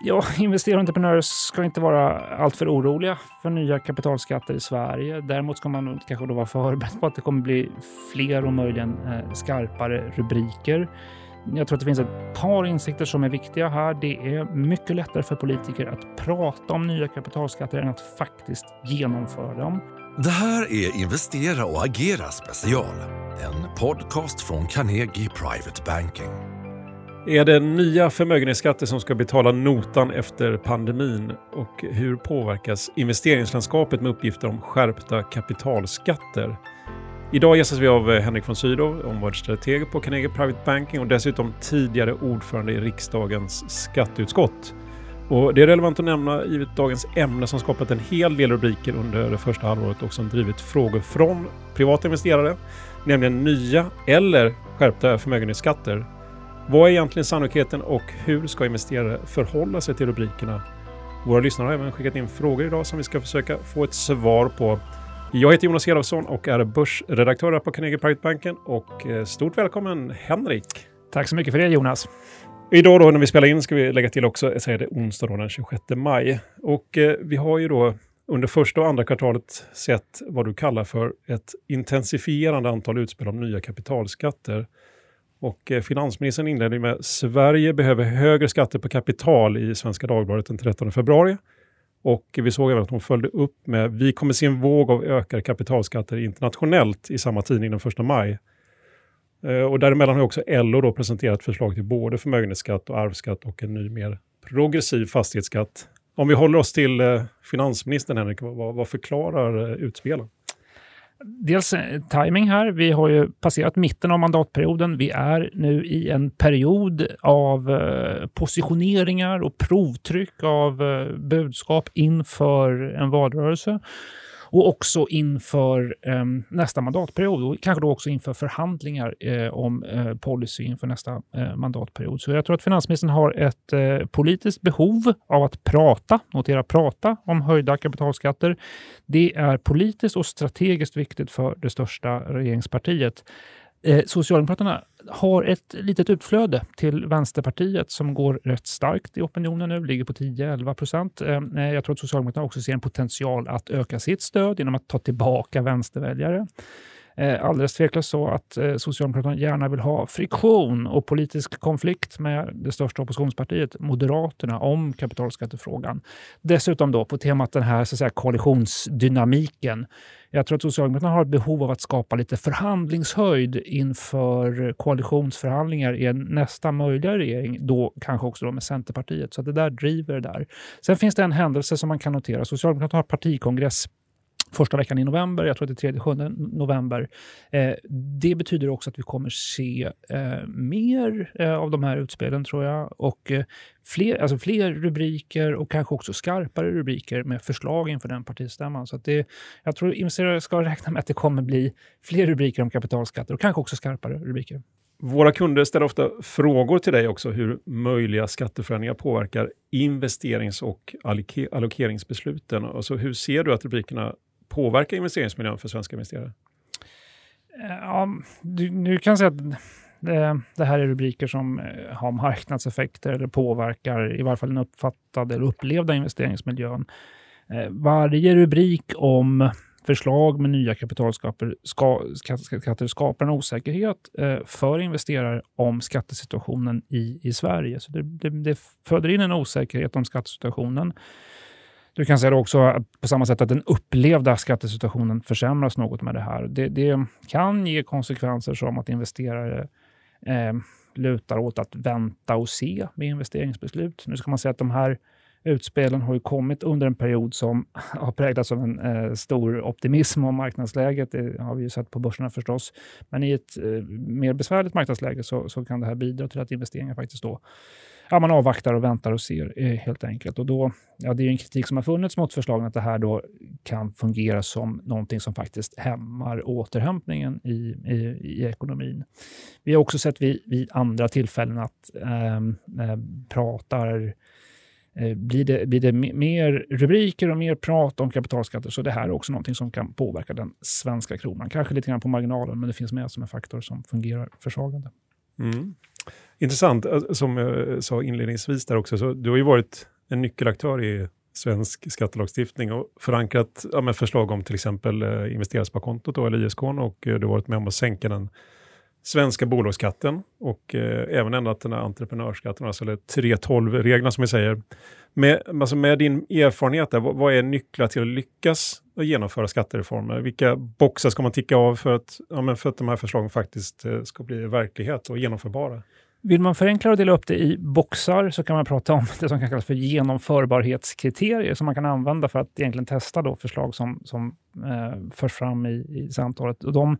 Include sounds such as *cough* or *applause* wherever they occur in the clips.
Ja, investerare och entreprenörer ska inte vara alltför oroliga för nya kapitalskatter i Sverige. Däremot ska man kanske då vara förberedd på att det kommer bli fler och möjligen eh, skarpare rubriker. Jag tror att det finns ett par insikter som är viktiga här. Det är mycket lättare för politiker att prata om nya kapitalskatter än att faktiskt genomföra dem. Det här är Investera och agera special. En podcast från Carnegie Private Banking. Är det nya förmögenhetsskatter som ska betala notan efter pandemin? Och hur påverkas investeringslandskapet med uppgifter om skärpta kapitalskatter? Idag gästas vi av Henrik von Sydow, omvärldsstrateg på Carnegie Private Banking och dessutom tidigare ordförande i riksdagens skatteutskott. Och det är relevant att nämna givet dagens ämne som skapat en hel del rubriker under det första halvåret och som drivit frågor från privata investerare, nämligen nya eller skärpta förmögenhetsskatter. Vad är egentligen sannolikheten och hur ska investerare förhålla sig till rubrikerna? Våra lyssnare har även skickat in frågor idag som vi ska försöka få ett svar på. Jag heter Jonas Elofsson och är börsredaktör på Carnegie Private Banken och eh, stort välkommen Henrik! Tack så mycket för det Jonas! Idag då när vi spelar in ska vi lägga till också, så är det onsdag då, den 26 maj. Och eh, vi har ju då under första och andra kvartalet sett vad du kallar för ett intensifierande antal utspel om nya kapitalskatter. Och eh, finansministern inledde med Sverige behöver högre skatter på kapital i Svenska Dagbladet den 13 februari. Och vi såg även att hon följde upp med vi kommer se en våg av ökade kapitalskatter internationellt i samma tidning den 1 maj. Eh, och däremellan har också LO då presenterat förslag till både förmögenhetsskatt och arvsskatt och en ny mer progressiv fastighetsskatt. Om vi håller oss till eh, finansministern, Henrik, vad, vad förklarar utspelen? Dels eh, timing här. Vi har ju passerat mitten av mandatperioden. Vi är nu i en period av eh, positioneringar och provtryck av eh, budskap inför en valrörelse och också inför eh, nästa mandatperiod och kanske då också inför förhandlingar eh, om eh, policy inför nästa eh, mandatperiod. Så jag tror att finansministern har ett eh, politiskt behov av att prata, notera prata, om höjda kapitalskatter. Det är politiskt och strategiskt viktigt för det största regeringspartiet. Eh, Socialdemokraterna har ett litet utflöde till Vänsterpartiet som går rätt starkt i opinionen nu, ligger på 10-11 procent. Eh, eh, jag tror att Socialdemokraterna också ser en potential att öka sitt stöd genom att ta tillbaka vänsterväljare. Eh, alldeles tveklöst så att eh, Socialdemokraterna gärna vill ha friktion och politisk konflikt med det största oppositionspartiet, Moderaterna, om kapitalskattefrågan. Dessutom då på temat den här så att säga, koalitionsdynamiken. Jag tror att Socialdemokraterna har ett behov av att skapa lite förhandlingshöjd inför koalitionsförhandlingar i en nästa möjliga regering, då kanske också då med Centerpartiet. Så det där driver det där. Sen finns det en händelse som man kan notera. Socialdemokraterna har partikongress första veckan i november, jag tror att det är 3-7 november. Eh, det betyder också att vi kommer se eh, mer eh, av de här utspelen, tror jag. Och eh, fler, alltså fler rubriker och kanske också skarpare rubriker med förslag inför den partistämman. Så att det, jag tror investerare ska räkna med att det kommer bli fler rubriker om kapitalskatter och kanske också skarpare rubriker. Våra kunder ställer ofta frågor till dig också hur möjliga skatteförändringar påverkar investerings och allokeringsbesluten. Alltså hur ser du att rubrikerna påverka investeringsmiljön för svenska investerare? Eh, ja, du, du kan säga att det, det, här är rubriker som eh, har marknadseffekter eller påverkar i varje fall den uppfattade eller upplevda investeringsmiljön. Varje rubrik om förslag med nya kapitalskatter ska, skatter skapar en osäkerhet eh, för investerare om skattesituationen i, i Sverige. Så det, det, det föder in en osäkerhet om skattesituationen. Du kan säga också på samma sätt att den upplevda skattesituationen försämras något med det här. Det, det kan ge konsekvenser som att investerare eh, lutar åt att vänta och se med investeringsbeslut. Nu ska man säga att de här utspelen har ju kommit under en period som *laughs* har präglats av en eh, stor optimism om marknadsläget. Det har vi ju sett på börserna förstås. Men i ett eh, mer besvärligt marknadsläge så, så, kan det här bidra till att investeringar faktiskt då ja, man avvaktar och väntar och ser eh, helt enkelt. Och då, ja, det är en kritik som har funnits mot förslagen att det här då kan fungera som någonting som faktiskt hämmar återhämtningen i, i, i ekonomin. Vi har också sett vid, vid andra tillfällen att ehm, eh, pratar eh, blir det, blir det mer rubriker och mer prat om kapitalskatter så det här är också någonting som kan påverka den svenska kronan. Kanske lite grann på marginalen, men det finns med som en faktor som fungerar försvagande. Mm. Intressant, eh, som jag sa inledningsvis där också, så du har ju varit en nyckelaktör i svensk skattelagstiftning och förankrat ja, med förslag om till exempel eh, investerarsparkontot eller ISK och eh, du har varit med om att sänka den svenska bolagsskatten och eh, även ändrat den här entreprenörsskatten, alltså 3.12-reglerna som vi säger. Med, alltså med din erfarenhet, där, vad, vad är nycklar till att lyckas att genomföra skattereformer? Vilka boxar ska man ticka av för att, ja, för att de här förslagen faktiskt eh, ska bli verklighet och genomförbara? Vill man förenkla och dela upp det i boxar så kan man prata om det som kan kallas för genomförbarhetskriterier som man kan använda för att egentligen testa då förslag som, som eh, förs fram i, i samtalet. Och de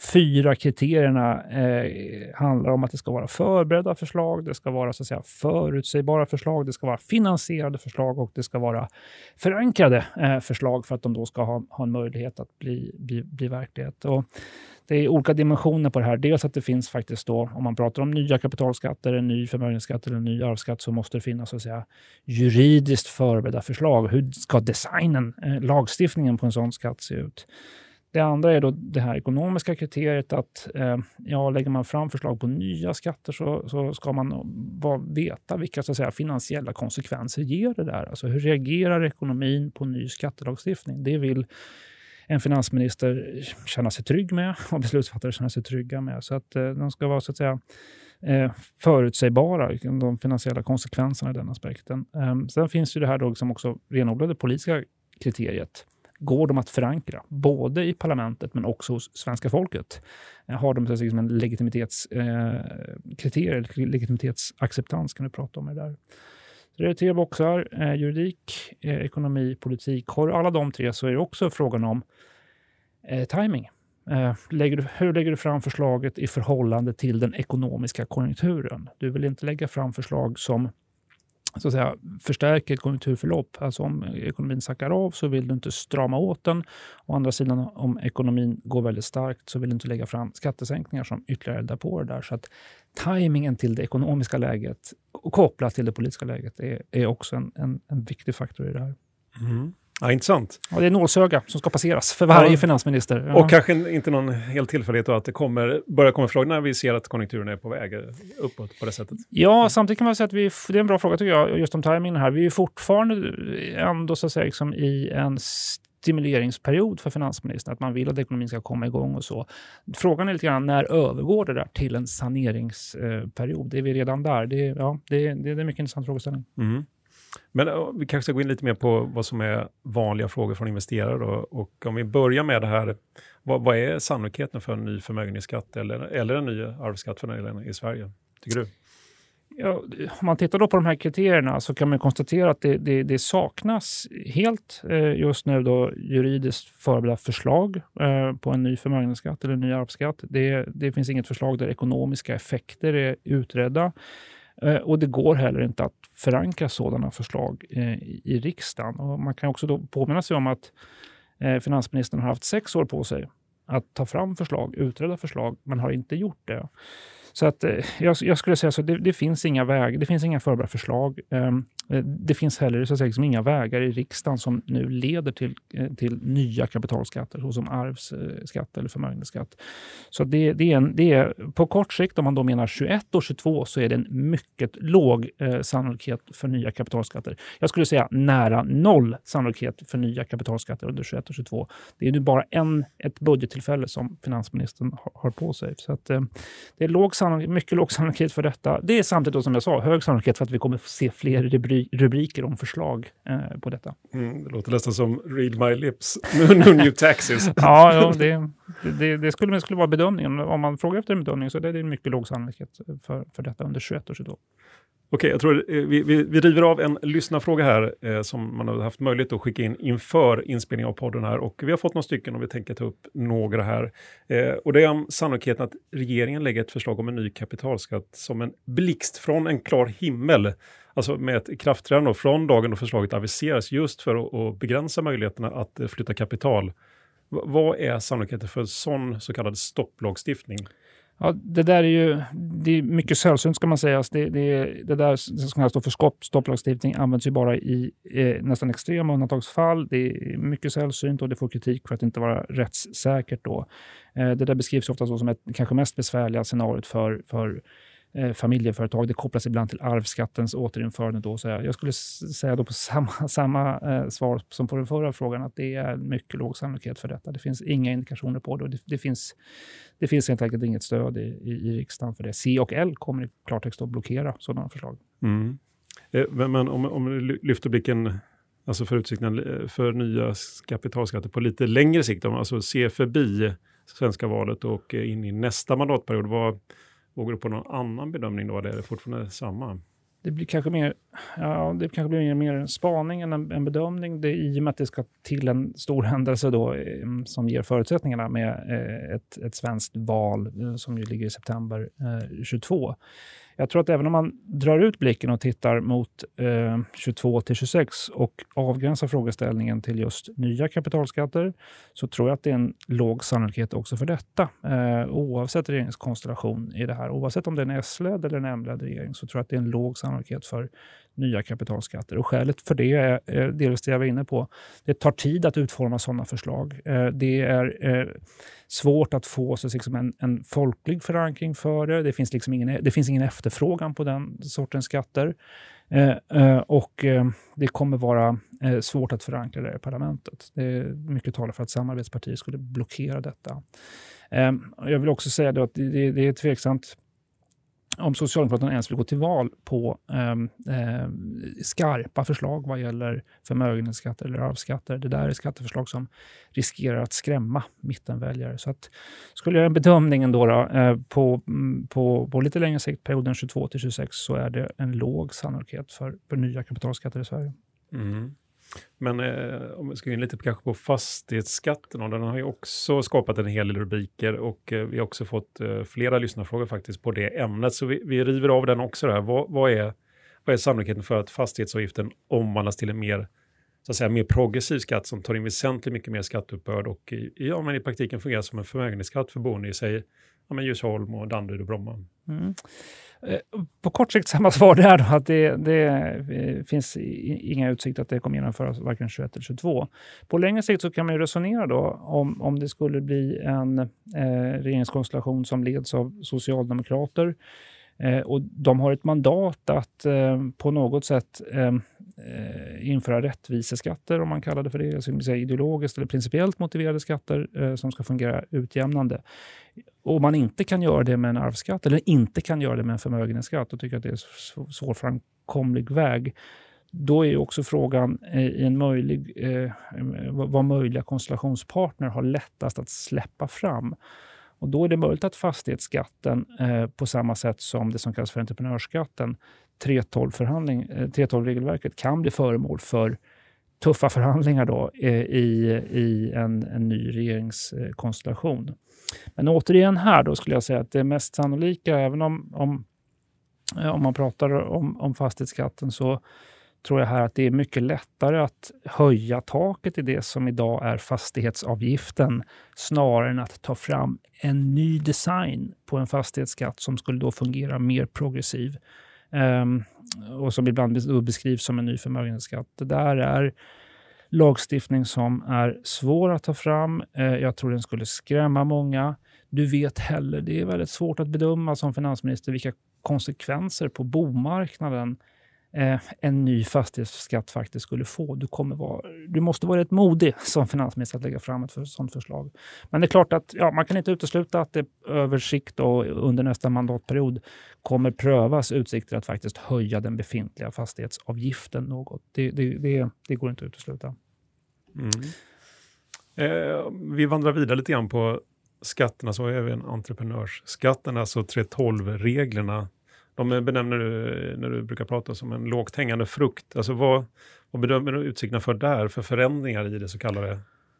fyra kriterierna eh, handlar om att det ska vara förberedda förslag, det ska vara så att säga, förutsägbara förslag, det ska vara finansierade förslag och det ska vara förankrade eh, förslag för att de då ska ha, ha en möjlighet att bli, bli, bli verklighet. Och det är olika dimensioner på det här. Dels att det finns faktiskt då, om man pratar om nya kapitalskatter, en ny förmögenhetsskatt eller en ny arvsskatt, så måste det finnas så att säga, juridiskt förberedda förslag. Hur ska designen, eh, lagstiftningen på en sån skatt se ut? Det andra är då det här ekonomiska kriteriet att eh, ja, lägger man fram förslag på nya skatter så, så ska man bara veta vilka så att säga, finansiella konsekvenser ger det där. Alltså hur reagerar ekonomin på ny skattelagstiftning? Det vill en finansminister känna sig trygg med och beslutsfattare känna sig trygga med. Så att eh, de ska vara så att säga eh, förutsägbara, liksom, de finansiella konsekvenserna i den aspekten. Eh, sen finns ju det här då liksom också renodlade politiska kriteriet går de att förankra, både i parlamentet men också hos svenska folket? Eh, har de liksom en legitimitetskriterier, eh, legitimitetsacceptans kan du prata om det där. Så det är tre boxar, eh, juridik, eh, ekonomi, politik. Har du alla de tre så är det också frågan om eh, timing. Eh, lägger du, hur lägger du fram förslaget i förhållande till den ekonomiska konjunkturen? Du vill inte lägga fram förslag som så att säga, förstärker ett konjunkturförlopp. Alltså om ekonomin sackar av så vill du inte strama åt den. Å andra sidan om ekonomin går väldigt starkt så vill du inte lägga fram skattesänkningar som ytterligare eldar på det där. Så att tajmingen till det ekonomiska läget och kopplat till det politiska läget är, är också en, en, en viktig faktor i det här. Mm. Ja, intressant. Ja, det är nålsöga som ska passeras för varje ja. finansminister. Ja. Och kanske inte någon helt tillfällighet då att det kommer, börjar komma frågor när vi ser att konjunkturen är på väg uppåt på det sättet. Ja, samtidigt kan man säga att vi, det är en bra fråga tycker jag, just om tajmingen här. Vi är fortfarande ändå så att säga liksom i en stimuleringsperiod för finansministern, att man vill att ekonomin ska komma igång och så. Frågan är lite grann när övergår det där till en saneringsperiod? Är vi redan där? Det, ja, det, det, det är en mycket intressant frågeställning. Mm. Men eh, vi kanske ska gå in lite mer på vad som är vanliga frågor från investerare. Då. Och om vi börjar med det här, vad, vad är sannolikheten för en ny förmögenhetsskatt eller, eller en ny arvsskatt för den i Sverige, tycker du? Ja, om man tittar då på de här kriterierna så kan man konstatera att det, det, det saknas helt eh, just nu då juridiskt förberedda förslag eh, på en ny förmögenhetsskatt eller en ny arvsskatt. Det, det finns inget förslag där ekonomiska effekter är utredda. Eh, och det går heller inte att förankra sådana förslag eh, i riksdagen. Och man kan också då påminna sig om att eh, finansministern har haft sex år på sig att ta fram förslag, utreda förslag, men har inte gjort det. Så att, eh, jag, jag skulle säga så, det, det finns inga väg, det finns inga förberedda förslag. Ehm, eh, det finns heller så att säga, liksom inga vägar i riksdagen som nu leder till, eh, till nya kapitalskatter såsom arvsskatt eller förmögenhetsskatt. Så det, det, är en, det är på kort sikt, om man då menar 21 och 22, så är det en mycket låg eh, sannolikhet för nya kapitalskatter. Jag skulle säga nära noll sannolikhet för nya kapitalskatter under 21 och 22. Det är nu bara en, ett budgettillfälle som finansministern har, har på sig. Så att, eh, det är låg mycket låg sannolikhet för detta. Det är samtidigt, då, som jag sa, hög sannolikhet för att vi kommer få se fler rubriker rubriker om förslag eh, på detta. Mm, det låter nästan som read my lips, *laughs* no new taxes. *laughs* ja, ja det, det, det, skulle, det skulle vara bedömningen. Om man frågar efter en bedömning så är det en mycket låg sannolikhet för, för detta under 21 och 22. Okej, jag tror eh, vi, vi, vi river av en lyssnarfråga här eh, som man har haft möjlighet att skicka in inför inspelningen av podden här och vi har fått några stycken och vi tänker ta upp några här. Eh, och det är om sannolikheten att regeringen lägger ett förslag om en ny kapitalskatt som en blixt från en klar himmel alltså med ett ikraftträdande från dagen då förslaget aviseras just för att, att begränsa möjligheterna att eh, flytta kapital. V vad är sannolikheten för en sån så kallad stopplagstiftning? Ja, det där är ju det är mycket sällsynt ska man säga. Alltså, det, det, det där som kallas för stopplagstiftning används ju bara i eh, nästan extrema undantagsfall. Det är mycket sällsynt och det får kritik för att inte vara rättssäkert. Då. Eh, det där beskrivs ofta som ett kanske mest besvärliga scenariot för, för eh, familjeföretag. Det kopplas ibland till arvsskattens återinförande. Då, så jag skulle säga då på samma, *laughs* samma eh, svar som på den förra frågan att det är mycket låg sannolikhet för detta. Det finns inga indikationer på det och det, det finns, det finns helt enkelt inget stöd i, i, i riksdagen för det. C och L kommer i klartext att blockera sådana förslag. Mm. Eh, men om, om du lyfter blicken alltså för utsikten eh, för nya kapitalskatter på lite längre sikt, om alltså ser förbi svenska valet och eh, in i nästa mandatperiod, vad, vågar du på någon annan bedömning då? Eller är det fortfarande samma? Det blir kanske mer, ja, det kanske blir mer en spaning än en, en bedömning. Det, I och med att det ska till en stor händelse då, som ger förutsättningarna med eh, ett, ett svenskt val eh, som ju ligger i september eh, 22 jag tror att även om man drar ut blicken och tittar mot eh, 22 till 26 och avgränsar frågeställningen till just nya kapitalskatter så tror jag att det är en låg sannolikhet också för detta. Eh, oavsett regeringskonstellation i det här. Oavsett om det är en S-ledd eller en M-ledd regering så tror jag att det är en låg sannolikhet för nya kapitalskatter. Och skälet för det är eh, delvis det jag var inne på. Det tar tid att utforma sådana förslag. Eh, det är eh, svårt att få så liksom en, en folklig förankring för det. Det finns, liksom ingen, det finns ingen efterfrågan på den sortens skatter. och det kommer vara svårt att förankra det i parlamentet. Det är mycket talar för att samarbetspartier skulle blockera detta. jag vill också säga att det, det är tveksamt om Socialdemokraterna ens vill gå till val på eh, skarpa förslag vad gäller förmögenhetsskatter eller arvsskatter. Det där är skatteförslag som riskerar att skrämma mittenväljare. Så att, skulle jag göra en bedömning ändå då, eh, på, mm, på, på lite längre sikt, perioden 22 till 26, så är det en låg sannolikhet för, för nya kapitalskatter i Sverige. Mm. Men eh, om vi ska gå in lite på, kanske på fastighetsskatten, och den har ju också skapat en hel del rubriker och eh, vi har också fått eh, flera lyssnarfrågor faktiskt på det ämnet. Så vi, vi river av den också. Där. Vad, vad, är, vad är sannolikheten för att fastighetsavgiften omvandlas till en mer, så att säga, mer progressiv skatt som tar in väsentligt mycket mer skatteuppbörd och i, ja, men i praktiken fungerar som en förmögenhetsskatt för boende i sig, ja, men Djursholm och Danderyd och Bromma? Mm. Eh, på kort sikt samma *laughs* svar där då, att det, det eh, finns inga utsikter att det kommer genomföras varken 21 eller 22. På längre sikt så kan man ju resonera då om, om det skulle bli en eh, regeringskonstellation som leds av socialdemokrater eh, och de har ett mandat att eh, på något sätt eh, eh införa rättviseskatter, om man kallar det för det, alltså ideologiskt eller principiellt motiverade skatter som ska fungera utjämnande och man inte kan göra det med en arvsskatt eller inte kan göra det med en förmögenhetsskatt och tycker att det är en svårframkomlig väg, då är också frågan eh, i en möjlig, eh, vad möjliga konstellationspartner har lättast att släppa fram. Och då är det möjligt att fastighetsskatten, eh, på samma sätt som det som kallas för entreprenörsskatten, 3.12-regelverket, eh, kan bli föremål för tuffa förhandlingar då, eh, i, i en, en ny regeringskonstellation. Men återigen här då skulle jag säga att det mest sannolika, även om, om, eh, om man pratar om, om fastighetsskatten, så tror jag här att det är mycket lättare att höja taket i det som idag är fastighetsavgiften snarare än att ta fram en ny design på en fastighetsskatt som skulle då fungera mer progressiv um, och som ibland beskrivs som en ny förmögenhetsskatt. Det där är lagstiftning som är svår att ta fram. Eh, jag tror den skulle skrämma många. Du vet heller, det är väldigt svårt att bedöma som finansminister vilka konsekvenser på bomarknaden eh, en ny fastighetsskatt faktiskt skulle få. Du, kommer vara, du måste vara rätt modig *laughs* som finansminister att lägga fram ett för, sådant förslag. Men det är klart att ja, man kan inte utesluta att det över sikt och under nästa mandatperiod kommer prövas utsikter att faktiskt höja den befintliga fastighetsavgiften något. Det, det, det, det går inte att utesluta. Mm. Eh, vi vandrar vidare lite grann på skatterna, så även entreprenörsskatten, alltså 3.12-reglerna de benämner du när du brukar prata som en lågt hängande frukt. Alltså vad, vad bedömer du utsikterna för där, för förändringar i det så kallade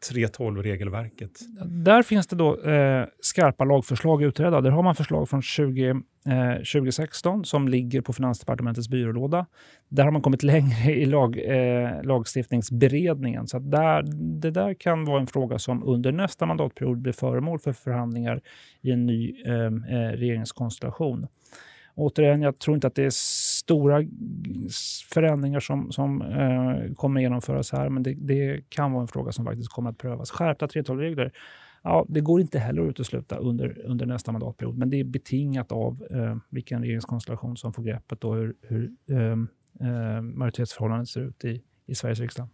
3.12-regelverket? Där finns det då eh, skarpa lagförslag utredda. Där har man förslag från 20, eh, 2016 som ligger på Finansdepartementets byrålåda. Där har man kommit *laughs* längre i lag, eh, lagstiftningsberedningen. Så där, det där kan vara en fråga som under nästa mandatperiod blir föremål för förhandlingar i en ny eh, eh, regeringskonstellation. Återigen, jag tror inte att det är stora förändringar som, som eh, kommer genomföras här, men det, det, kan vara en fråga som faktiskt kommer att prövas. Skärpta 3.12-regler Ja, det går inte heller att utesluta under, under nästa mandatperiod, men det är betingat av eh, vilken regeringskonstellation som får greppet och hur, hur eh, eh, majoritetsförhållandet ser ut i, i Sveriges riksdag.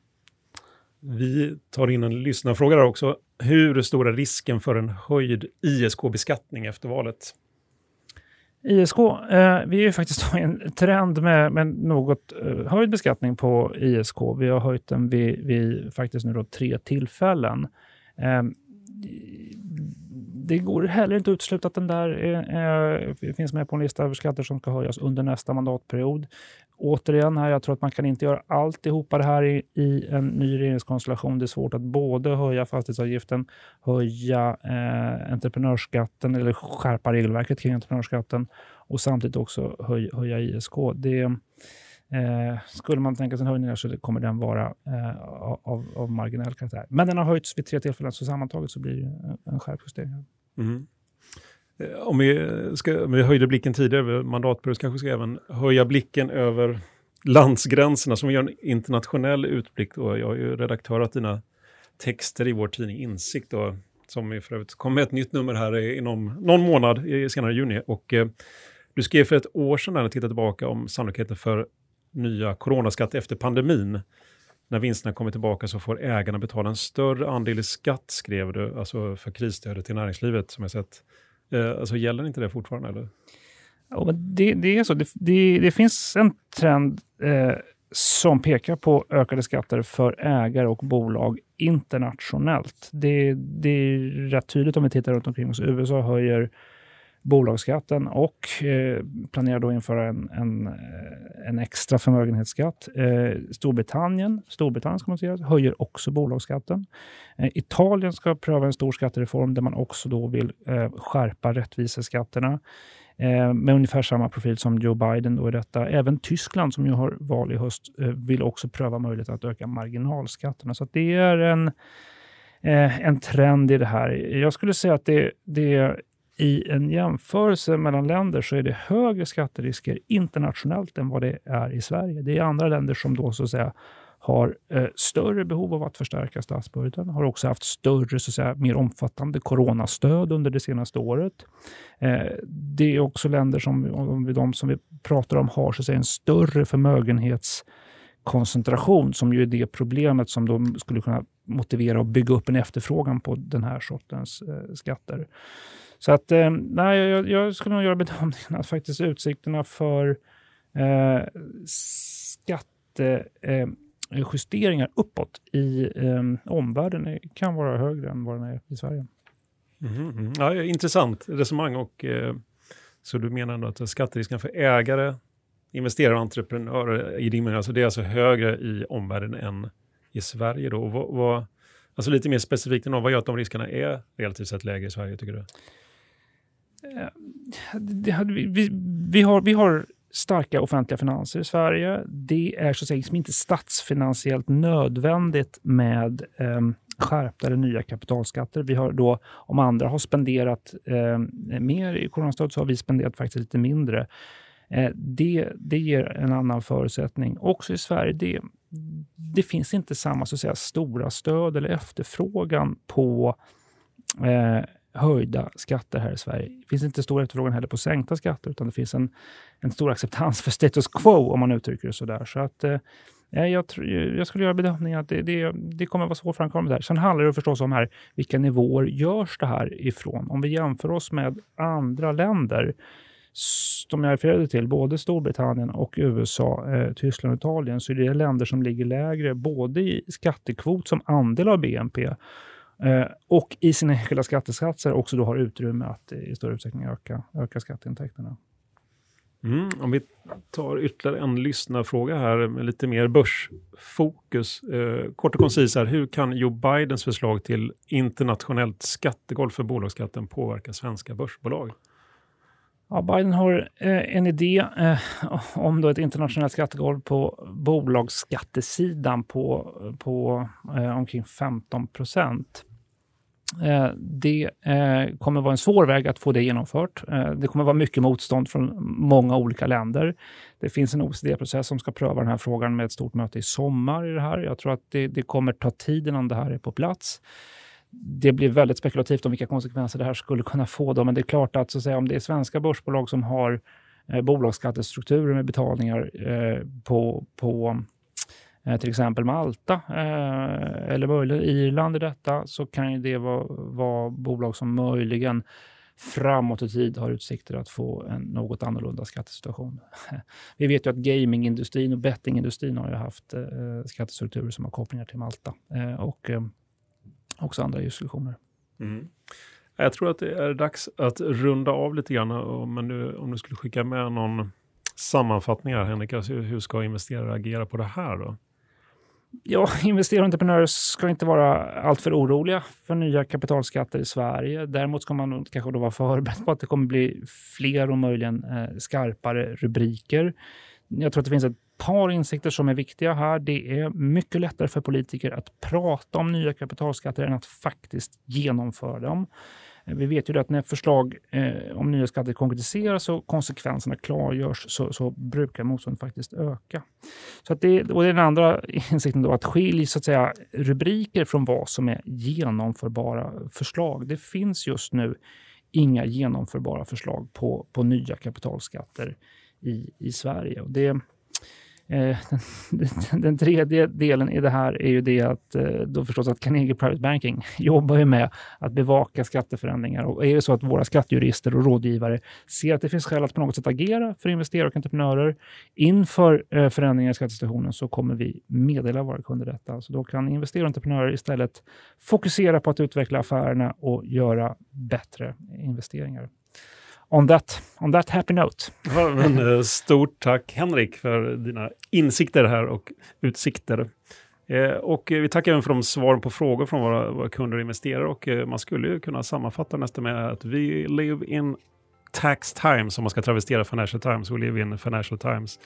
Vi tar in en lyssnarfråga där också. Hur stor är risken för en höjd ISK-beskattning efter valet? ISK, eh, vi är ju faktiskt i *laughs* en trend med, med något eh, höjd beskattning på ISK. Vi har höjt den vid, vid faktiskt nu då tre tillfällen. Eh, det går heller inte att utesluta att den där eh, eh, finns med på en lista över skatter som ska höjas under nästa mandatperiod. Återigen, här, jag tror att man kan inte göra alltihopa det här i, i en ny regeringskonstellation. Det är svårt att både höja fastighetsavgiften, höja eh, entreprenörsskatten eller skärpa regelverket kring entreprenörsskatten och samtidigt också höj, höja ISK. Det, eh, skulle man tänka sig en höjning så kommer den vara eh, av, av marginell karaktär. Men den har höjts vid tre tillfällen, så sammantaget så blir det en skärpt justering. Mm. Om vi, ska, om vi höjde blicken tidigare, över mandatperiod kanske ska även höja blicken över landsgränserna, som vi gör en internationell utblick. Då. Jag har ju redaktörat dina texter i vår tidning Insikt, då, som för övrigt kommer med ett nytt nummer här inom någon månad, senare i juni. Och, eh, du skrev för ett år sedan, när du tittade tillbaka, om sannolikheten för nya coronaskatt efter pandemin. När vinsterna kommer tillbaka så får ägarna betala en större andel i skatt, skrev du, alltså för krisstödet till näringslivet som jag sett. Eh, alltså gäller inte det fortfarande? Eller? Ja, men det, det är så. Det, det, det finns en trend eh, som pekar på ökade skatter för ägare och bolag internationellt. Det, det är rätt tydligt om vi tittar runt omkring oss. USA höjer bolagsskatten och eh, planerar då införa en, en, eh, en extra förmögenhetsskatt. Eh, Storbritannien, Storbritannien ska man säga, höjer också bolagsskatten. Eh, Italien ska pröva en stor skattereform där man också då vill eh, skärpa rättviseskatterna eh, med ungefär samma profil som Joe Biden då i detta. Även Tyskland, som ju har val i höst, eh, vill också pröva möjligheten att öka marginalskatterna. Så det är en, eh, en trend i det här. Jag skulle säga att det, det i en jämförelse mellan länder så är det högre skatterisker internationellt än vad det är i Sverige. Det är andra länder som då så att säga har eh, större behov av att förstärka statsbudgeten, har också haft större, så att säga, mer omfattande coronastöd under det senaste året. Eh, det är också länder som, om de som vi pratar om, har så att säga, en större förmögenhetskoncentration, som ju är det problemet som de skulle kunna motivera och bygga upp en efterfrågan på den här sortens eh, skatter. Så att, eh, nej, jag, jag, skulle nog göra bedömningen att faktiskt utsikterna för eh, skattejusteringar eh, uppåt i eh, omvärlden kan vara högre än vad den är i Sverige. Mm, mm. Ja, intressant resonemang. Och, eh, så du menar ändå att skatterisken för ägare, investerare och entreprenörer i din mening, alltså det är alltså högre i omvärlden än i Sverige? Då? Och vad, vad, alltså lite mer specifikt, vad gör att de riskerna är relativt sett lägre i Sverige, tycker du? Eh, vi, vi, har, vi har starka offentliga finanser i Sverige. Det är så att säga liksom inte statsfinansiellt nödvändigt med eh, skärpta eller nya kapitalskatter. Vi har då, om andra har spenderat eh, mer i coronastöd så har vi spenderat faktiskt lite mindre. Eh, det, det ger en annan förutsättning. Också i Sverige, det, det finns inte samma så att säga, stora stöd eller efterfrågan på eh, höjda skatter här i Sverige. Det finns inte stor efterfrågan heller på sänkta skatter, utan det finns en, en stor acceptans för status quo, om man uttrycker det så där. Så att, eh, eh jag, jag, skulle göra bedömningen att det, det, det kommer att vara svårframkomligt här. Sen handlar det förstås om här, vilka nivåer görs det här ifrån? Om vi jämför oss med andra länder, som jag refererade till, både Storbritannien och USA, eh, Tyskland och Italien, så är det länder som ligger lägre både i skattekvot som andel av BNP och i sina enskilda skattesatser också då har utrymme att i större utsträckning öka, öka skatteintäkterna. Mm, om vi tar ytterligare en lyssnarfråga här med lite mer börsfokus. Eh, kort och koncis här, hur kan Joe Bidens förslag till internationellt skattegolv för bolagsskatten påverka svenska börsbolag? Ja, Biden har eh, en idé eh, om då ett internationellt skattegolv på bolagsskattesidan på, på eh, omkring 15 procent. Eh, det eh, kommer vara en svår väg att få det genomfört. Eh, det kommer vara mycket motstånd från många olika länder. Det finns en OECD-process som ska pröva den här frågan med ett stort möte i sommar i det här. Jag tror att det, det kommer ta tid innan det här är på plats. det blir väldigt spekulativt om vilka konsekvenser det här skulle kunna få. Då, men det är klart att, så att säga, om det är svenska börsbolag som har eh, bolagsskattestrukturer med betalningar eh, på, på Eh, till exempel Malta eh, eller möjligen Irland i detta, så kan ju det vara, vara bolag som möjligen framåt i tid har utsikter att få en något annorlunda skattesituation. *laughs* Vi vet ju att gamingindustrin och bettingindustrin har ju haft eh, skattestrukturer som har kopplingar till Malta eh, och eh, också andra jurisdiktioner. Mm. Jag tror att det är dags att runda av lite grann. Men nu, om du skulle skicka med någon sammanfattning här, Henrik, alltså hur ska investerare agera på det här då? Ja, *laughs* investerare och entreprenörer ska inte vara alltför oroliga för nya kapitalskatter i Sverige. Däremot ska man kanske då vara förberedd på att det kommer bli fler och möjligen eh, skarpare rubriker. Jag tror att det finns ett par insikter som är viktiga här. Det är mycket lättare för politiker att prata om nya kapitalskatter än att faktiskt genomföra dem. Vi vet ju att när förslag eh, om nya skatter konkretiseras och konsekvenserna klargörs så, så brukar motståndet faktiskt öka. Så att det, och det är den andra *laughs* insikten, då, att skilja så att säga, rubriker från vad som är genomförbara förslag. Det finns just nu inga genomförbara förslag på, på nya kapitalskatter i, i Sverige. Och det, Eh, den, den, tredje delen i det här är ju det att eh, då förstås att Carnegie Private Banking *laughs* jobbar ju med att bevaka skatteförändringar. Och är det så att våra skattejurister och rådgivare ser att det finns skäl att på något sätt agera för investerare och entreprenörer inför eh, förändringar i skattesituationen så kommer vi meddela våra kunder detta. Så då kan investerare och entreprenörer istället fokusera på att utveckla affärerna och göra bättre investeringar on that, on that happy note. Ja, men, eh, stort tack Henrik för dina insikter här och utsikter. Eh, och eh, vi tackar även för de svar på frågor från våra, våra kunder och investerare. Och eh, man skulle ju kunna sammanfatta nästan med att vi live in tax times, om man ska travestera Financial Times. We live in Financial Times.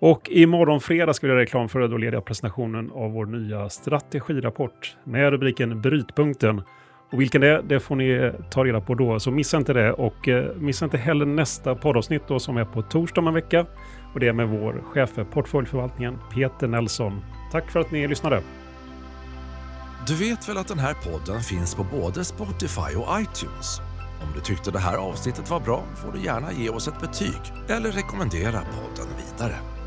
Och imorgon fredag ska vi göra reklam för då leder jag presentationen av vår nya strategirapport med rubriken Brytpunkten och vilken det är, det får ni eh, ta reda på då. Så missa inte det och eh, missa inte heller nästa poddavsnitt då som är på torsdag om en vecka. Och det är med vår chef för portföljförvaltningen Peter Nelson. Tack för att ni lyssnade. Du vet väl att den här podden finns på både Spotify och iTunes? Om du tyckte det här avsnittet var bra får du gärna ge oss ett betyg eller rekommendera podden vidare.